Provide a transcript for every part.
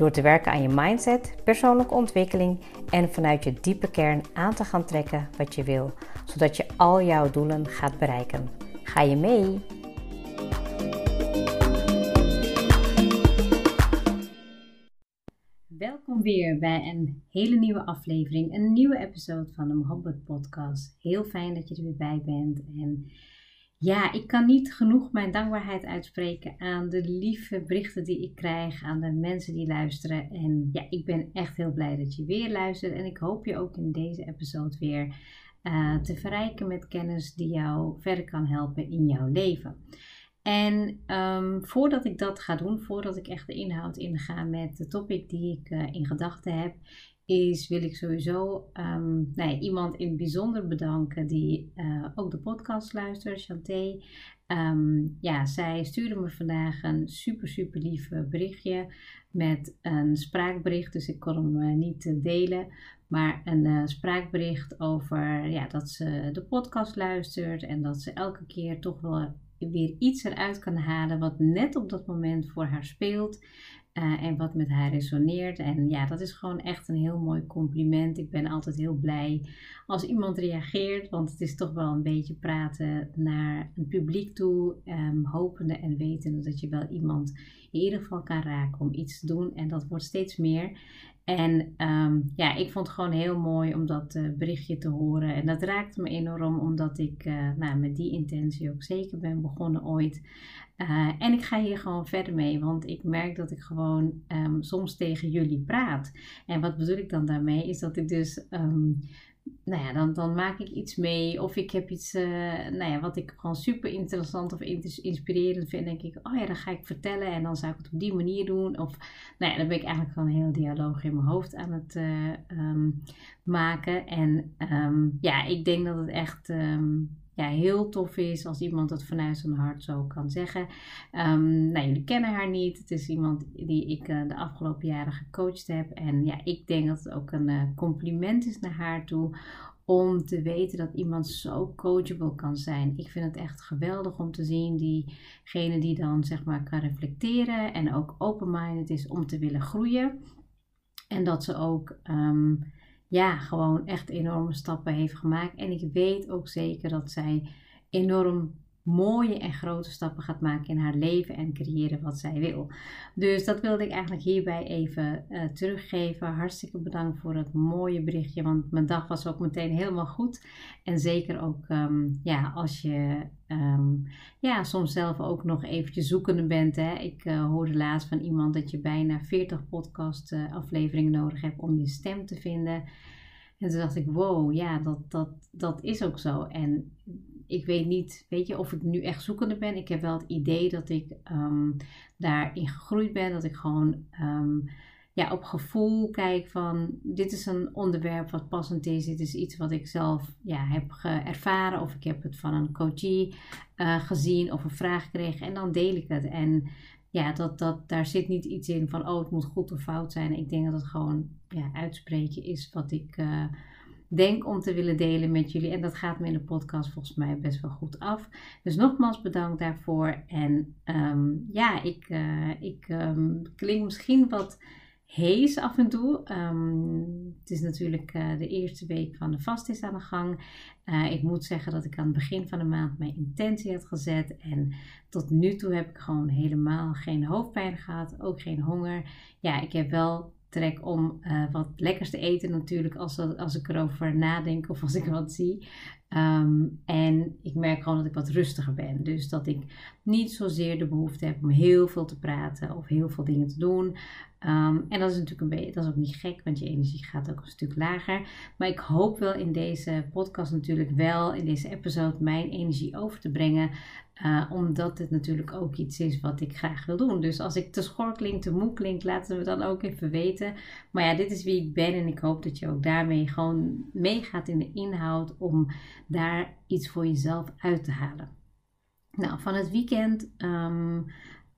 Door te werken aan je mindset, persoonlijke ontwikkeling en vanuit je diepe kern aan te gaan trekken wat je wil, zodat je al jouw doelen gaat bereiken. Ga je mee? Welkom weer bij een hele nieuwe aflevering, een nieuwe episode van de Mohammed Podcast. Heel fijn dat je er weer bij bent en ja, ik kan niet genoeg mijn dankbaarheid uitspreken aan de lieve berichten die ik krijg, aan de mensen die luisteren. En ja, ik ben echt heel blij dat je weer luistert. En ik hoop je ook in deze episode weer uh, te verrijken met kennis die jou verder kan helpen in jouw leven. En um, voordat ik dat ga doen, voordat ik echt de inhoud inga met de topic die ik uh, in gedachten heb, is wil ik sowieso um, nou iemand in het bijzonder bedanken die uh, ook de podcast luistert, Chanté. Um, ja, zij stuurde me vandaag een super, super lief berichtje met een spraakbericht. Dus ik kon hem uh, niet delen. Maar een spraakbericht over ja, dat ze de podcast luistert en dat ze elke keer toch wel weer iets eruit kan halen wat net op dat moment voor haar speelt. Uh, en wat met haar resoneert. En ja, dat is gewoon echt een heel mooi compliment. Ik ben altijd heel blij als iemand reageert, want het is toch wel een beetje praten naar een publiek toe, um, hopende en wetende dat je wel iemand in ieder geval kan raken om iets te doen. En dat wordt steeds meer. En um, ja, ik vond het gewoon heel mooi om dat uh, berichtje te horen. En dat raakte me enorm, omdat ik uh, nou, met die intentie ook zeker ben begonnen ooit. Uh, en ik ga hier gewoon verder mee, want ik merk dat ik gewoon um, soms tegen jullie praat. En wat bedoel ik dan daarmee? Is dat ik dus um, nou ja, dan, dan maak ik iets mee. Of ik heb iets uh, nou ja, wat ik gewoon super interessant of inspirerend vind. denk ik, oh ja, dan ga ik vertellen. En dan zou ik het op die manier doen. Of nou ja, dan ben ik eigenlijk gewoon een hele dialoog in mijn hoofd aan het uh, um, maken. En um, ja, ik denk dat het echt um, ja, heel tof is als iemand dat vanuit zijn hart zo kan zeggen. Um, nou, jullie kennen haar niet. Het is iemand die ik uh, de afgelopen jaren gecoacht heb. En ja, ik denk dat het ook een uh, compliment is naar haar toe. Om te weten dat iemand zo coachable kan zijn. Ik vind het echt geweldig om te zien. Diegene die dan zeg maar kan reflecteren. En ook open-minded is om te willen groeien. En dat ze ook um, ja, gewoon echt enorme stappen heeft gemaakt. En ik weet ook zeker dat zij enorm mooie en grote stappen gaat maken in haar leven en creëren wat zij wil. Dus dat wilde ik eigenlijk hierbij even uh, teruggeven. Hartstikke bedankt voor het mooie berichtje, want mijn dag was ook meteen helemaal goed. En zeker ook um, ja, als je um, ja, soms zelf ook nog eventjes zoekende bent. Hè. Ik uh, hoorde laatst van iemand dat je bijna 40 podcast uh, afleveringen nodig hebt om je stem te vinden. En toen dacht ik, wow, ja, dat, dat, dat is ook zo. En ik weet niet, weet je, of ik nu echt zoekende ben. Ik heb wel het idee dat ik um, daarin gegroeid ben. Dat ik gewoon um, ja, op gevoel kijk van, dit is een onderwerp wat passend is. Dit is iets wat ik zelf ja, heb ervaren. Of ik heb het van een coachie uh, gezien of een vraag gekregen. En dan deel ik het. En ja, dat, dat, daar zit niet iets in van, oh, het moet goed of fout zijn. Ik denk dat het gewoon ja, uitspreken is wat ik uh, denk om te willen delen met jullie. En dat gaat me in de podcast volgens mij best wel goed af. Dus nogmaals bedankt daarvoor. En um, ja, ik, uh, ik um, klink misschien wat hees af en toe. Um, het is natuurlijk uh, de eerste week van de vast is aan de gang. Uh, ik moet zeggen dat ik aan het begin van de maand mijn intentie had gezet. En tot nu toe heb ik gewoon helemaal geen hoofdpijn gehad. Ook geen honger. Ja, ik heb wel trek om uh, wat lekkers te eten natuurlijk als, als ik erover nadenk of als ik wat zie. Um, en ik merk gewoon dat ik wat rustiger ben. Dus dat ik niet zozeer de behoefte heb om heel veel te praten of heel veel dingen te doen. Ehm, en dat is natuurlijk een beetje, dat is ook niet gek, want je energie gaat ook een stuk lager. Maar ik hoop wel in deze podcast natuurlijk wel, in deze episode, mijn energie over te brengen. Uh, omdat het natuurlijk ook iets is wat ik graag wil doen. Dus als ik te schor klink, te moe klink, laten we dan ook even weten. Maar ja, dit is wie ik ben en ik hoop dat je ook daarmee gewoon meegaat in de inhoud om daar iets voor jezelf uit te halen. Nou, van het weekend um,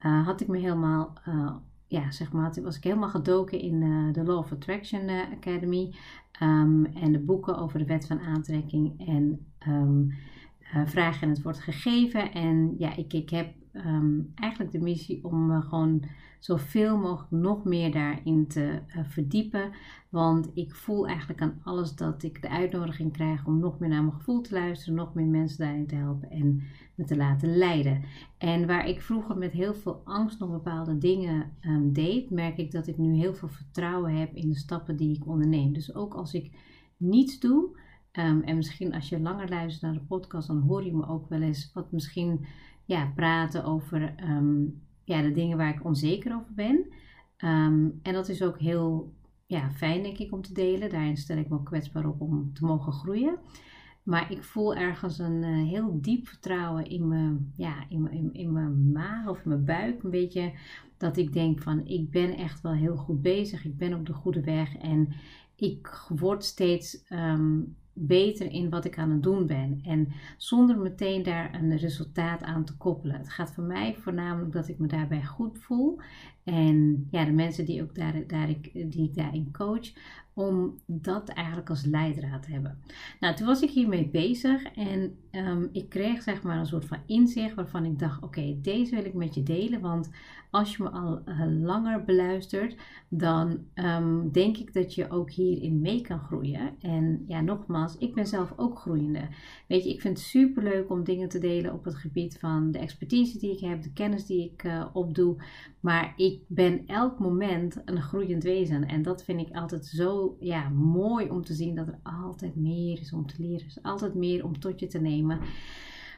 uh, had ik me helemaal uh, ja, zeg maar, was ik helemaal gedoken in uh, de Law of Attraction Academy um, en de boeken over de wet van aantrekking en uh, vragen en het wordt gegeven. En ja, ik, ik heb um, eigenlijk de missie om me gewoon zoveel mogelijk nog meer daarin te verdiepen. Want ik voel eigenlijk aan alles dat ik de uitnodiging krijg om nog meer naar mijn gevoel te luisteren, nog meer mensen daarin te helpen en me te laten leiden. En waar ik vroeger met heel veel angst nog bepaalde dingen um, deed, merk ik dat ik nu heel veel vertrouwen heb in de stappen die ik onderneem. Dus ook als ik niets doe, um, en misschien als je langer luistert naar de podcast, dan hoor je me ook wel eens wat misschien ja, praten over um, ja, de dingen waar ik onzeker over ben. en dat is ook heel ja, fijn, denk ik, om te delen. Daarin stel ik me ook kwetsbaar op om te mogen groeien. Maar ik voel ergens een uh, heel diep vertrouwen in mijn, ja, in, in, in mijn maag of in mijn buik. Een beetje dat ik denk van ik ben echt wel heel goed bezig. Ik ben op de goede weg en ik word steeds um, beter in wat ik aan het doen ben. En zonder meteen daar een resultaat aan te koppelen. Het gaat voor mij voornamelijk dat ik me daarbij goed voel. En ja, de mensen die, ook daar, daar ik, die ik daarin coach, om dat eigenlijk als leidraad te hebben. Nou, toen was ik hiermee bezig en um, ik kreeg zeg maar een soort van inzicht waarvan ik dacht: oké, deze wil ik met je delen. Want als je me al uh, langer beluistert, dan um, denk ik dat je ook hierin mee kan groeien. En ja, nogmaals, ik ben zelf ook groeiende. Weet je, ik vind het super leuk om dingen te delen op het gebied van de expertise die ik heb, de kennis die ik uh, opdoe. Maar ik ben elk moment een groeiend wezen. En dat vind ik altijd zo ja, mooi om te zien dat er altijd meer is om te leren. Er is altijd meer om tot je te nemen.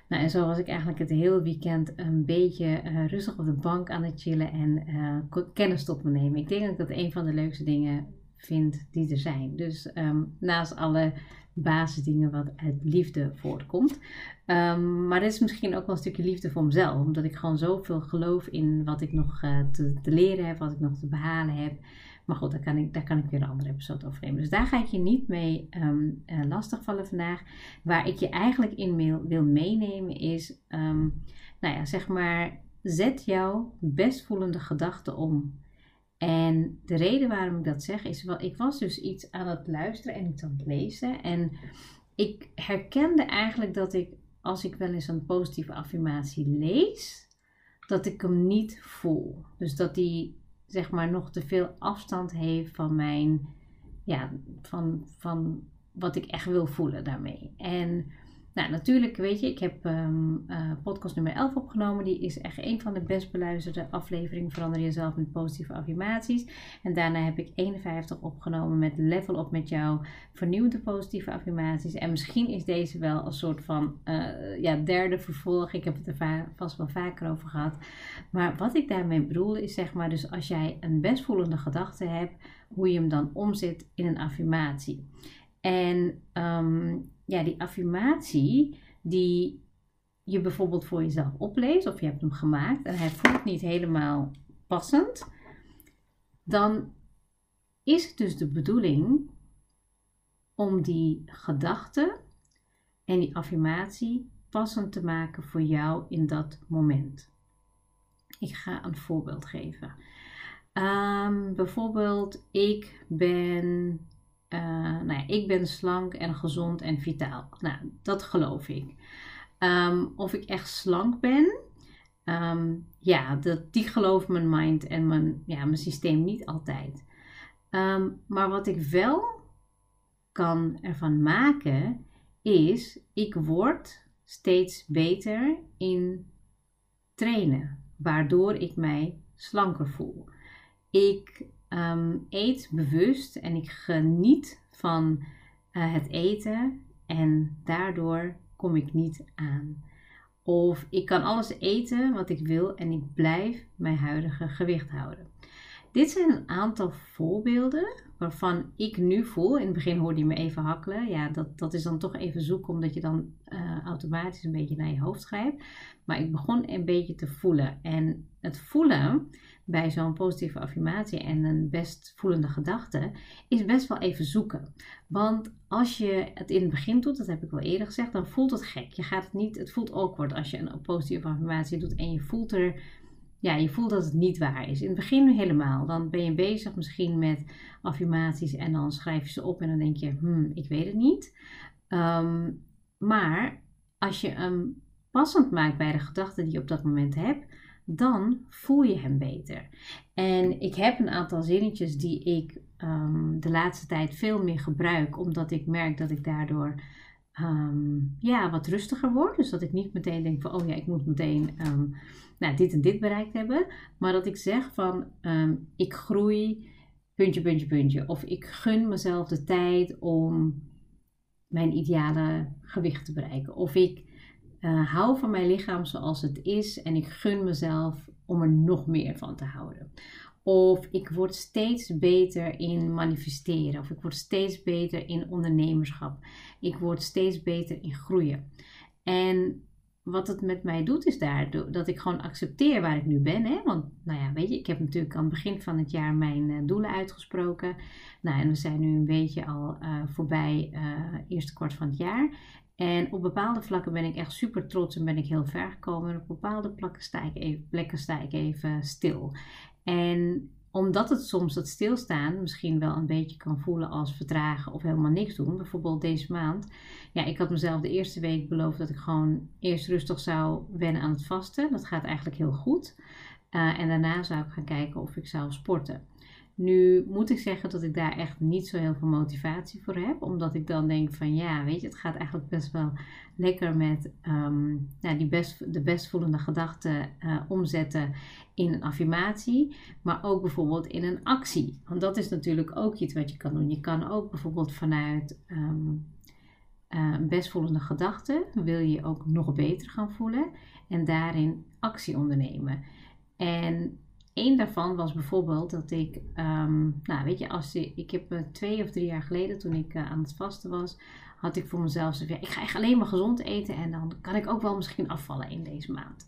Nou, en zo was ik eigenlijk het hele weekend een beetje uh, rustig op de bank aan het chillen en uh, kennis tot me nemen. Ik denk dat ik dat een van de leukste dingen vind die er zijn. Dus um, naast alle basisdingen wat uit liefde voortkomt. Um, maar dit is misschien ook wel een stukje liefde voor mezelf. Omdat ik gewoon zoveel geloof in wat ik nog uh, te, leren heb, wat ik nog te behalen heb. Maar goed, daar kan ik, daar kan ik weer een andere episode over nemen. Dus daar ga ik je niet mee um, uh, lastigvallen vandaag. Waar ik je eigenlijk in wil, wil meenemen is, um, nou ja, zeg maar, zet jouw bestvoelende gedachten om. En de reden waarom ik dat zeg is, wel, ik was dus iets aan het luisteren en iets aan het lezen. En ik herkende eigenlijk dat ik, als ik wel eens een positieve affirmatie lees, dat ik hem niet voel. Dus dat die zeg maar nog te veel afstand heeft van mijn, ja, van, van wat ik echt wil voelen daarmee. En nou, natuurlijk, weet je, ik heb um, uh, podcast nummer 11 opgenomen. Die is echt een van de best beluisterde afleveringen. Verander jezelf met positieve affirmaties. En daarna heb ik 51 opgenomen met Level Up met jou. Vernieuwde positieve affirmaties. En misschien is deze wel een soort van uh, ja, derde vervolg. Ik heb het er vast wel vaker over gehad. Maar wat ik daarmee bedoel is zeg maar, dus als jij een bestvoelende gedachte hebt, hoe je hem dan omzet in een affirmatie. En um, ja, die affirmatie die je bijvoorbeeld voor jezelf opleest of je hebt hem gemaakt en hij voelt niet helemaal passend, dan is het dus de bedoeling om die gedachte en die affirmatie passend te maken voor jou in dat moment. Ik ga een voorbeeld geven. Um, bijvoorbeeld, ik ben uh, nou ja, ik ben slank en gezond en vitaal. Nou, dat geloof ik. Um, of ik echt slank ben, um, ja, dat, die gelooft mijn mind en mijn, ja, mijn systeem niet altijd. Um, maar wat ik wel kan ervan maken, is ik word steeds beter in trainen, waardoor ik mij slanker voel. Ik um, eet bewust en ik geniet van uh, het eten en daardoor kom ik niet aan. Of ik kan alles eten wat ik wil en ik blijf mijn huidige gewicht houden. Dit zijn een aantal voorbeelden waarvan ik nu voel. In het begin hoorde je me even hakkelen. Ja, dat, dat is dan toch even zoeken, omdat je dan uh, automatisch een beetje naar je hoofd grijpt. Maar ik begon een beetje te voelen. En het voelen bij zo'n positieve affirmatie en een best voelende gedachte is best wel even zoeken. Want als je het in het begin doet, dat heb ik wel eerder gezegd, dan voelt het gek. Je gaat het niet, het voelt awkward als je een positieve affirmatie doet en je voelt er ja, je voelt dat het niet waar is. In het begin helemaal. Dan ben je bezig misschien met affirmaties en dan schrijf je ze op en dan denk je, hmm, ik weet het niet. Ehm, maar als je hem passend maakt bij de gedachten die je op dat moment hebt, dan voel je hem beter. En ik heb een aantal zinnetjes die ik ehm, de laatste tijd veel meer gebruik, omdat ik merk dat ik daardoor Ehm, ja, wat rustiger word. Dus dat ik niet meteen denk van, oh ja, ik moet meteen ehm, nou, dit en dit bereikt hebben. Maar dat ik zeg van, um, ik groei, puntje, puntje, puntje. Of ik gun mezelf de tijd om mijn ideale gewicht te bereiken. Of ik uh, hou van mijn lichaam zoals het is en ik gun mezelf om er nog meer van te houden. Of ik word steeds beter in manifesteren. Of ik word steeds beter in ondernemerschap. Ik word steeds beter in groeien. En wat het met mij doet is daar dat ik gewoon accepteer waar ik nu ben. Hè? Want nou ja, weet je, ik heb natuurlijk aan het begin van het jaar mijn uh, doelen uitgesproken. Nou, en we zijn nu een beetje al uh, voorbij uh, eerste kwart van het jaar. En op bepaalde vlakken ben ik echt super trots en ben ik heel ver gekomen. En op bepaalde plekken sta ik even, plekken sta ik even stil. En omdat het soms dat stilstaan misschien wel een beetje kan voelen als vertragen of helemaal niks doen. Bijvoorbeeld deze maand. Ja, ik had mezelf de eerste week beloofd dat ik gewoon eerst rustig zou wennen aan het vasten. Dat gaat eigenlijk heel goed. Uh, en daarna zou ik gaan kijken of ik zou sporten. Nu moet ik zeggen dat ik daar echt niet zo heel veel motivatie voor heb. Omdat ik dan denk van ja, weet je, het gaat eigenlijk best wel lekker met um, nou, die best, de best voelende gedachten uh, omzetten in een affirmatie. Maar ook bijvoorbeeld in een actie. Want dat is natuurlijk ook iets wat je kan doen. Je kan ook bijvoorbeeld vanuit um, uh, best voelende gedachten wil je ook nog beter gaan voelen. En daarin actie ondernemen. En Eén daarvan was bijvoorbeeld dat ik, um, nou weet je, als ik, heb twee of drie jaar geleden toen ik uh, aan het vasten was, had ik voor mezelf zo, ik ga echt alleen maar gezond eten en dan kan ik ook wel misschien afvallen in deze maand.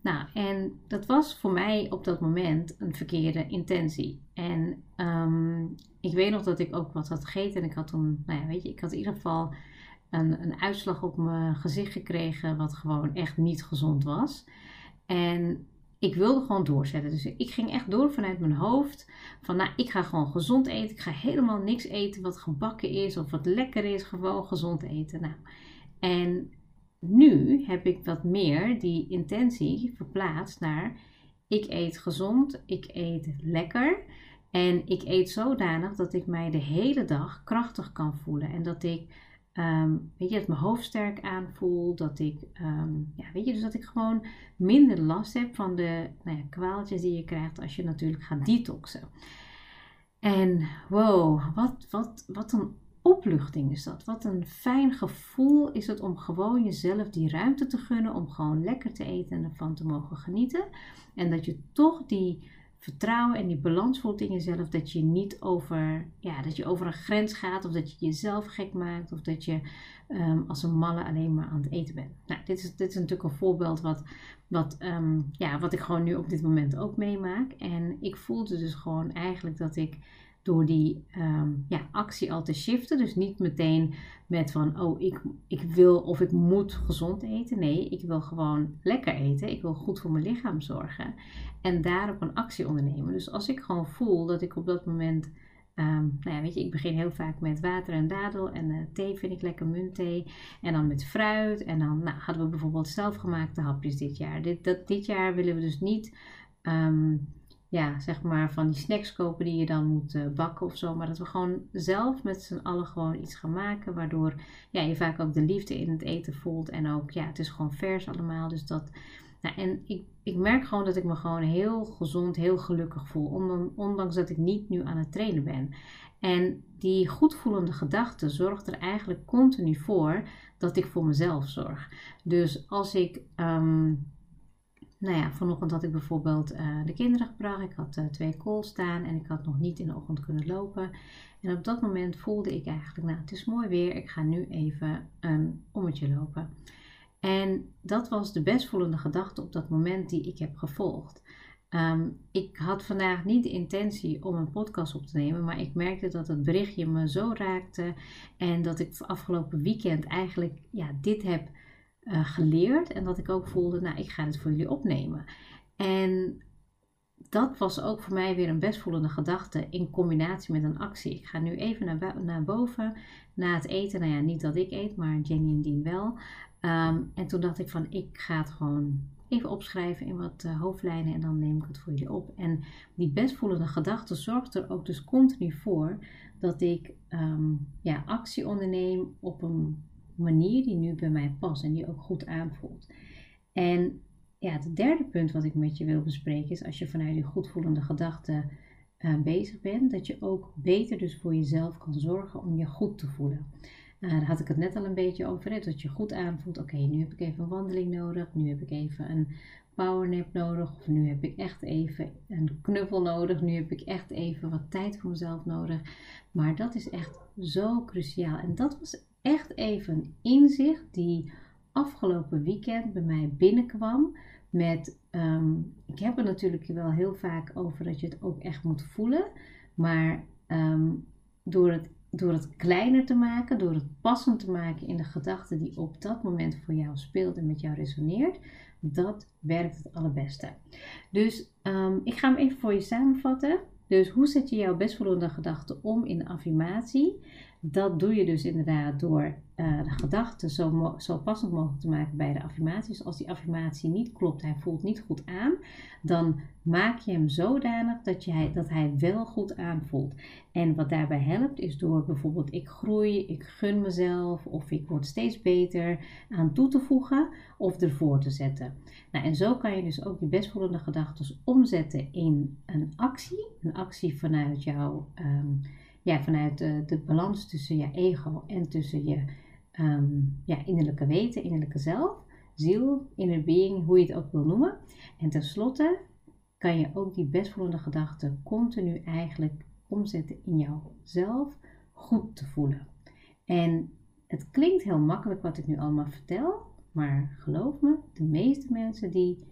Nou, en dat was voor mij op dat moment een verkeerde intentie. En um, ik weet nog dat ik ook wat had gegeten en ik had toen, nou ja, weet je, ik had in ieder geval een, een uitslag op mijn gezicht gekregen wat gewoon echt niet gezond was. En ik wilde gewoon doorzetten. Dus ik ging echt door vanuit mijn hoofd. Van nou, ik ga gewoon gezond eten. Ik ga helemaal niks eten wat gebakken is of wat lekker is. Gewoon gezond eten. Nou, en nu heb ik wat meer die intentie verplaatst naar ik eet gezond, ik eet lekker. En ik eet zodanig dat ik mij de hele dag krachtig kan voelen. En dat ik Um, weet je, dat mijn hoofd sterk aanvoel. Dat ik, um, ja, weet je, dus dat ik gewoon minder last heb van de nou ja, kwaaltjes die je krijgt als je natuurlijk gaat detoxen. En wow, wat, wat, wat een opluchting is dat. Wat een fijn gevoel is het om gewoon jezelf die ruimte te gunnen. Om gewoon lekker te eten en ervan te mogen genieten. En dat je toch die vertrouwen en die balans voelt in jezelf. Dat je niet over, ja, dat je over een grens gaat of dat je jezelf gek maakt of dat je ehm, als een malle alleen maar aan het eten bent. Nou, dit is, dit is natuurlijk een voorbeeld wat, wat, ehm, ja, wat ik gewoon nu op dit moment ook meemaak. En ik voelde dus gewoon eigenlijk dat ik door die ehm, ja, actie al te shiften. Dus niet meteen met van, oh, ik, ik wil of ik moet gezond eten. Nee, ik wil gewoon lekker eten. Ik wil goed voor mijn lichaam zorgen. En daarop een actie ondernemen. Dus als ik gewoon voel dat ik op dat moment... Um, nou ja, weet je, ik begin heel vaak met water en dadel en uh, thee vind ik lekker, muntthee. En dan met fruit. En dan nou, hadden we bijvoorbeeld zelfgemaakte hapjes dit jaar. Dit, dat, dit jaar willen we dus niet... Um, ja, zeg maar van die snacks kopen die je dan moet uh, bakken of zo. Maar dat we gewoon zelf met z'n allen gewoon iets gaan maken. Waardoor ja, je vaak ook de liefde in het eten voelt. En ook, ja, het is gewoon vers allemaal. Dus dat, nou, en ik, ik merk gewoon dat ik me gewoon heel gezond, heel gelukkig voel. Ondanks dat ik niet nu aan het trainen ben. En die goedvoelende gedachte zorgt er eigenlijk continu voor dat ik voor mezelf zorg. Dus als ik... Um, nou ja, vanochtend had ik bijvoorbeeld de kinderen gebracht. Ik had twee calls staan en ik had nog niet in de ochtend kunnen lopen. En op dat moment voelde ik eigenlijk, nou het is mooi weer, ik ga nu even een ommetje lopen. En dat was de best voelende gedachte op dat moment die ik heb gevolgd. Ehm, ik had vandaag niet de intentie om een podcast op te nemen, maar ik merkte dat het berichtje me zo raakte en dat ik afgelopen weekend eigenlijk ja, dit heb uh, geleerd en dat ik ook voelde, nou ik ga het voor jullie opnemen. En dat was ook voor mij weer een best voelende gedachte in combinatie met een actie. Ik ga nu even naar, naar boven na het eten. Nou ja, niet dat ik eet, maar Jenny en Dien wel. Ehm, en toen dacht ik van, ik ga het gewoon even opschrijven in wat uh, hoofdlijnen en dan neem ik het voor jullie op. En die bestvoelende gedachte zorgt er ook dus continu voor dat ik ehm, ja, actie onderneem op een manier die nu bij mij past en die ook goed aanvoelt. En ja, het derde punt wat ik met je wil bespreken is als je vanuit die goedvoelende gedachte uh, bezig bent, dat je ook beter dus voor jezelf kan zorgen om je goed te voelen. Uh, daar had ik het net al een beetje over, dat je goed aanvoelt. Oké, nu heb ik even een wandeling nodig, nu heb ik even een powernap nodig, of nu heb ik echt even een knuffel nodig, nu heb ik echt even wat tijd voor mezelf nodig. Maar dat is echt zo cruciaal. En dat was echt even een inzicht die afgelopen weekend bij mij binnenkwam. Met, ehm, ik heb het natuurlijk wel heel vaak over dat je het ook echt moet voelen. Maar ehm, door het door het kleiner te maken, door het passend te maken in de gedachte die op dat moment voor jou speelt en met jou resoneert, dat werkt het allerbeste. Dus um, ik ga hem even voor je samenvatten. Dus hoe zet je jouw bestvoelende gedachten om in affirmatie? Dat doe je dus inderdaad door uh, de gedachte zo, zo passend mogelijk te maken bij de affirmaties. Als die affirmatie niet klopt, hij voelt niet goed aan, dan maak je hem zodanig dat, je, dat hij wel goed aanvoelt. En wat daarbij helpt is door bijvoorbeeld ik groei, ik gun mezelf of ik word steeds beter aan toe te voegen of ervoor te zetten. Nou, en zo kan je dus ook die bestvoelende gedachten omzetten in een actie. Een actie vanuit jouw, ehm, ja, vanuit de, de balans tussen je ego en tussen je um, ja, innerlijke weten, innerlijke zelf, ziel, inner being, hoe je het ook wil noemen. En tenslotte kan je ook die bestvoelende gedachten continu eigenlijk omzetten in jouzelf goed te voelen. En het klinkt heel makkelijk wat ik nu allemaal vertel, maar geloof me, de meeste mensen die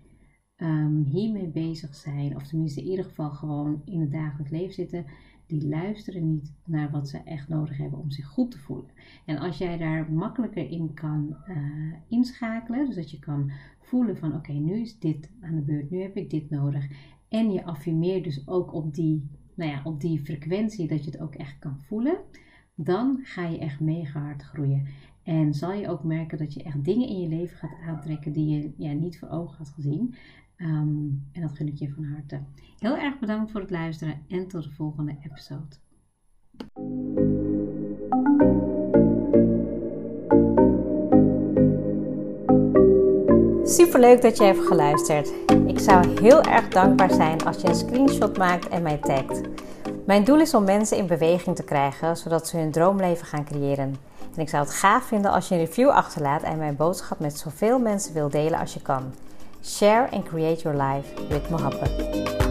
um, hiermee bezig zijn, of tenminste in ieder geval gewoon in het dagelijks leven zitten, die luisteren niet naar wat ze echt nodig hebben om zich goed te voelen. En als jij daar makkelijker in kan uh, inschakelen, dus dat je kan voelen van oké, nu is dit aan de beurt, nu heb ik dit nodig. En je affirmeert dus ook op die, nou ja, op die frequentie dat je het ook echt kan voelen. Dan ga je echt mega hard groeien. En zal je ook merken dat je echt dingen in je leven gaat aantrekken die je ja, niet voor ogen had gezien. Ehm, en dat gun ik je van harte. Heel erg bedankt voor het luisteren en tot de volgende episode. Super leuk dat je hebt geluisterd. Ik zou heel erg dankbaar zijn als je een screenshot maakt en mij tagt. Mijn doel is om mensen in beweging te krijgen, zodat ze hun droomleven gaan creëren. En ik zou het gaaf vinden als je een review achterlaat en mijn boodschap met zoveel mensen wil delen als je kan. Share and create your life with Mohabbat.